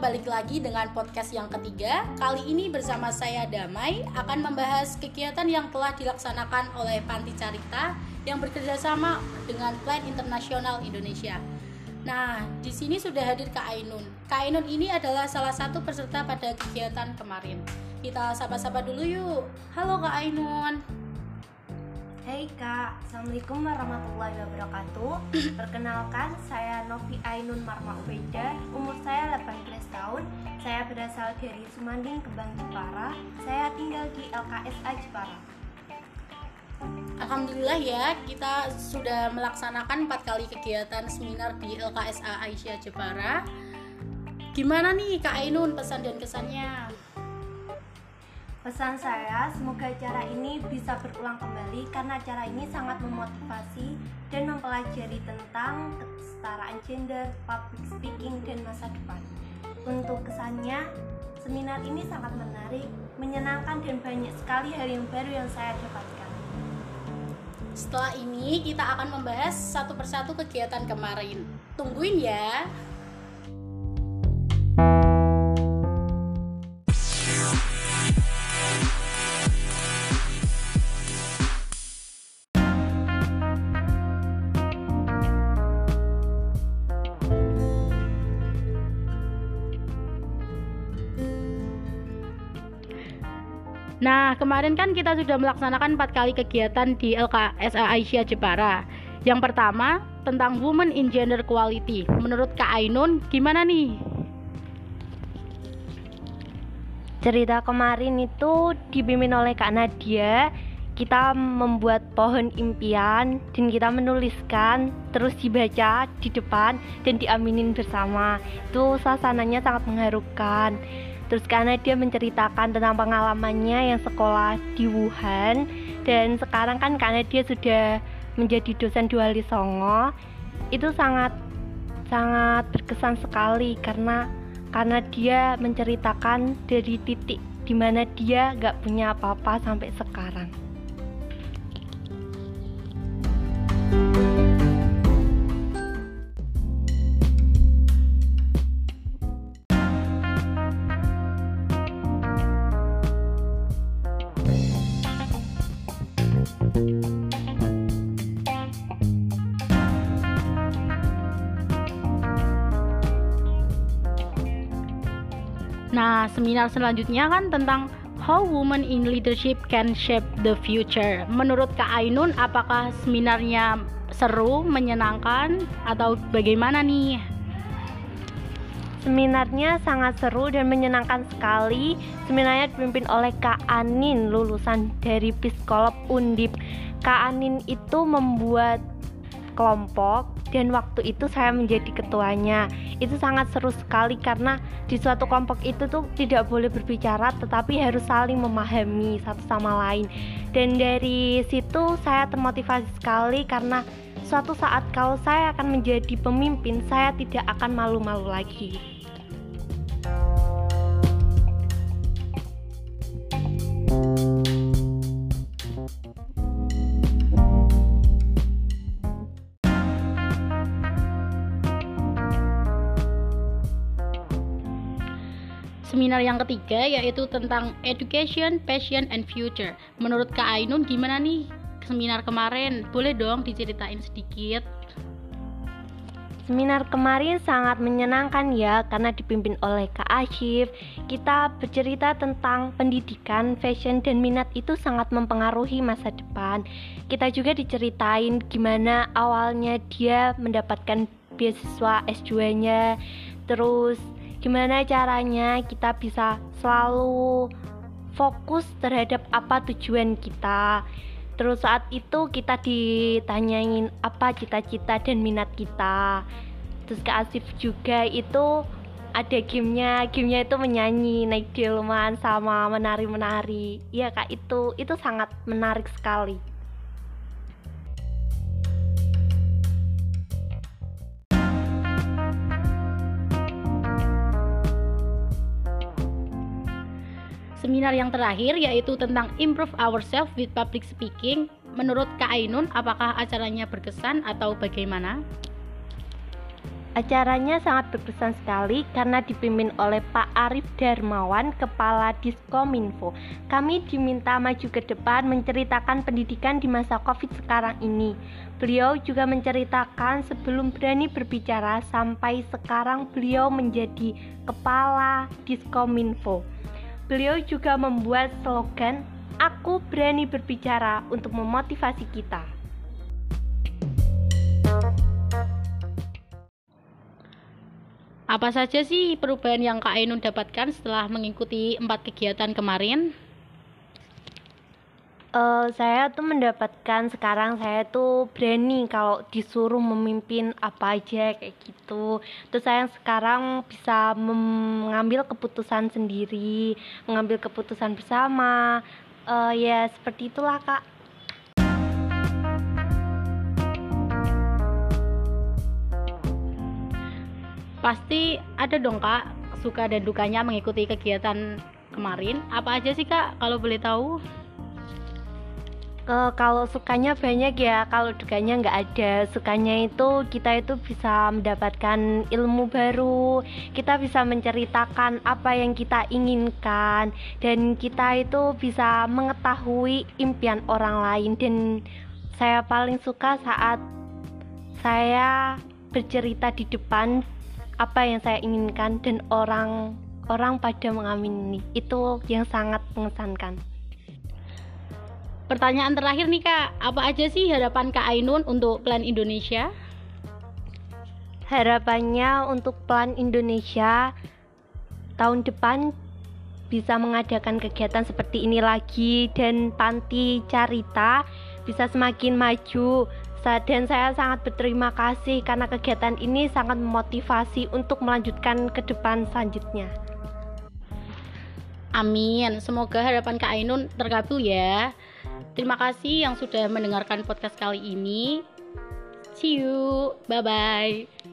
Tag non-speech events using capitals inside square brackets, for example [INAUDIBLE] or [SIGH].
balik lagi dengan podcast yang ketiga. Kali ini bersama saya Damai akan membahas kegiatan yang telah dilaksanakan oleh Panti Carita yang bekerjasama dengan Plan Internasional Indonesia. Nah, di sini sudah hadir Kak Ainun. Kak Ainun ini adalah salah satu peserta pada kegiatan kemarin. Kita sapa-sapa dulu yuk. Halo Kak Ainun. Hai Kak, Assalamualaikum warahmatullahi wabarakatuh. [CLEARS THROAT] Perkenalkan, saya Novi Ainun Marma Ubeda Umur saya 18 tahun. Saya berasal dari Sumanding, Kembang Jepara. Saya tinggal di LKSA Jepara. Alhamdulillah ya, kita sudah melaksanakan empat kali kegiatan seminar di LKSA Aisyah Jepara. Gimana nih Kak Ainun pesan dan kesannya? Pesan saya, semoga acara ini bisa berulang kembali karena acara ini sangat memotivasi dan mempelajari tentang kesetaraan gender, public speaking, dan masa depan. Untuk kesannya, seminar ini sangat menarik, menyenangkan, dan banyak sekali hal yang baru yang saya dapatkan. Setelah ini kita akan membahas satu persatu kegiatan kemarin. Tungguin ya. Nah, kemarin kan kita sudah melaksanakan empat kali kegiatan di LKSA Aisyah Jepara. Yang pertama, tentang Women in Gender Equality. Menurut Kak Ainun, gimana nih? Cerita kemarin itu dipimpin oleh Kak Nadia. Kita membuat pohon impian dan kita menuliskan terus dibaca di depan dan diaminin bersama. Itu suasananya sangat mengharukan. Terus karena dia menceritakan tentang pengalamannya yang sekolah di Wuhan dan sekarang kan karena dia sudah menjadi dosen di Wali Songo itu sangat sangat berkesan sekali karena karena dia menceritakan dari titik di mana dia gak punya apa-apa sampai sekarang. Nah, seminar selanjutnya kan tentang How Women in Leadership Can Shape the Future. Menurut Kak Ainun, apakah seminarnya seru, menyenangkan, atau bagaimana nih? Seminarnya sangat seru dan menyenangkan sekali. Seminarnya dipimpin oleh Kak Anin, lulusan dari Psikolog Undip. Kak Anin itu membuat kelompok dan waktu itu saya menjadi ketuanya. Itu sangat seru sekali karena di suatu kelompok itu tuh tidak boleh berbicara tetapi harus saling memahami satu sama lain. Dan dari situ saya termotivasi sekali karena suatu saat kalau saya akan menjadi pemimpin, saya tidak akan malu-malu lagi. Seminar yang ketiga yaitu tentang Education, Passion, and Future. Menurut Kak Ainun gimana nih seminar kemarin? Boleh dong diceritain sedikit. Seminar kemarin sangat menyenangkan ya karena dipimpin oleh Kak Asyif. Kita bercerita tentang pendidikan, fashion dan minat itu sangat mempengaruhi masa depan. Kita juga diceritain gimana awalnya dia mendapatkan beasiswa S2-nya, terus gimana caranya kita bisa selalu fokus terhadap apa tujuan kita? Terus saat itu kita ditanyain apa cita-cita dan minat kita. Terus Kak Asif juga itu ada gamenya gamenya itu menyanyi naik delman sama menari-menari. Iya kak itu itu sangat menarik sekali Seminar yang terakhir yaitu tentang improve ourselves with public speaking. Menurut Kak Ainun, apakah acaranya berkesan atau bagaimana? Acaranya sangat berkesan sekali karena dipimpin oleh Pak Arif Darmawan, Kepala Diskominfo. Kami diminta maju ke depan menceritakan pendidikan di masa COVID sekarang ini. Beliau juga menceritakan sebelum berani berbicara sampai sekarang beliau menjadi Kepala Diskominfo. Beliau juga membuat slogan Aku berani berbicara untuk memotivasi kita. Apa saja sih perubahan yang Kak Ainun dapatkan setelah mengikuti empat kegiatan kemarin? Uh, saya tuh mendapatkan sekarang saya tuh berani kalau disuruh memimpin apa aja kayak gitu. Terus saya sekarang bisa mengambil keputusan sendiri, mengambil keputusan bersama. Uh, ya seperti itulah kak. Pasti ada dong kak suka dan dukanya mengikuti kegiatan kemarin. Apa aja sih kak kalau boleh tahu? Uh, kalau sukanya banyak ya, kalau dukanya nggak ada. Sukanya itu kita itu bisa mendapatkan ilmu baru, kita bisa menceritakan apa yang kita inginkan, dan kita itu bisa mengetahui impian orang lain. Dan saya paling suka saat saya bercerita di depan apa yang saya inginkan dan orang orang pada mengamini itu yang sangat mengesankan. Pertanyaan terakhir nih kak, apa aja sih harapan kak Ainun untuk Plan Indonesia? Harapannya untuk Plan Indonesia tahun depan bisa mengadakan kegiatan seperti ini lagi dan panti carita bisa semakin maju dan saya sangat berterima kasih karena kegiatan ini sangat memotivasi untuk melanjutkan ke depan selanjutnya. Amin. Semoga harapan Kak Ainun terkabul ya. Terima kasih yang sudah mendengarkan podcast kali ini. See you. Bye bye.